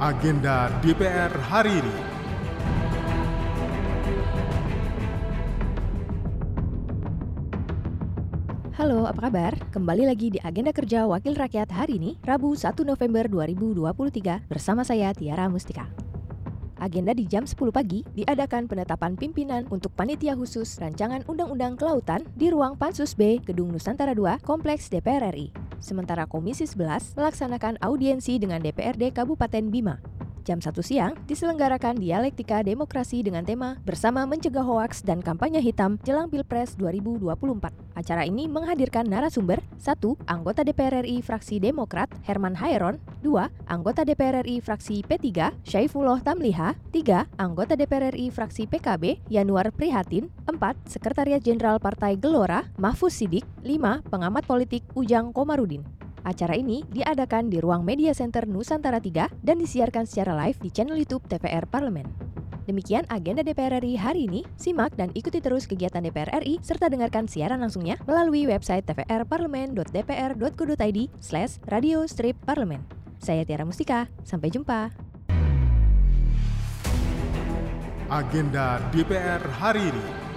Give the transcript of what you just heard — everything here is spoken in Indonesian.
Agenda DPR hari ini. Halo, apa kabar? Kembali lagi di Agenda Kerja Wakil Rakyat hari ini, Rabu 1 November 2023, bersama saya Tiara Mustika. Agenda di jam 10 pagi diadakan penetapan pimpinan untuk panitia khusus rancangan Undang-Undang Kelautan di ruang Pansus B Gedung Nusantara 2 Kompleks DPR RI. Sementara Komisi 11 melaksanakan audiensi dengan DPRD Kabupaten Bima. Jam 1 siang diselenggarakan dialektika demokrasi dengan tema bersama mencegah hoaks dan kampanye hitam jelang Pilpres 2024. Acara ini menghadirkan narasumber 1. Anggota DPR RI fraksi Demokrat Herman Hairon 2. Anggota DPR RI fraksi P3 Syaifullah Tamliha 3. Anggota DPR RI fraksi PKB Yanuar Prihatin 4. Sekretariat Jenderal Partai Gelora Mahfuz Sidik 5. Pengamat politik Ujang Komarudin Acara ini diadakan di ruang Media Center Nusantara 3 dan disiarkan secara live di channel YouTube TPR Parlemen. Demikian agenda DPR RI hari ini. Simak dan ikuti terus kegiatan DPR RI serta dengarkan siaran langsungnya melalui website tvrparlemen.dpr.go.id slash radio strip parlemen. Saya Tiara Mustika, sampai jumpa. Agenda DPR hari ini.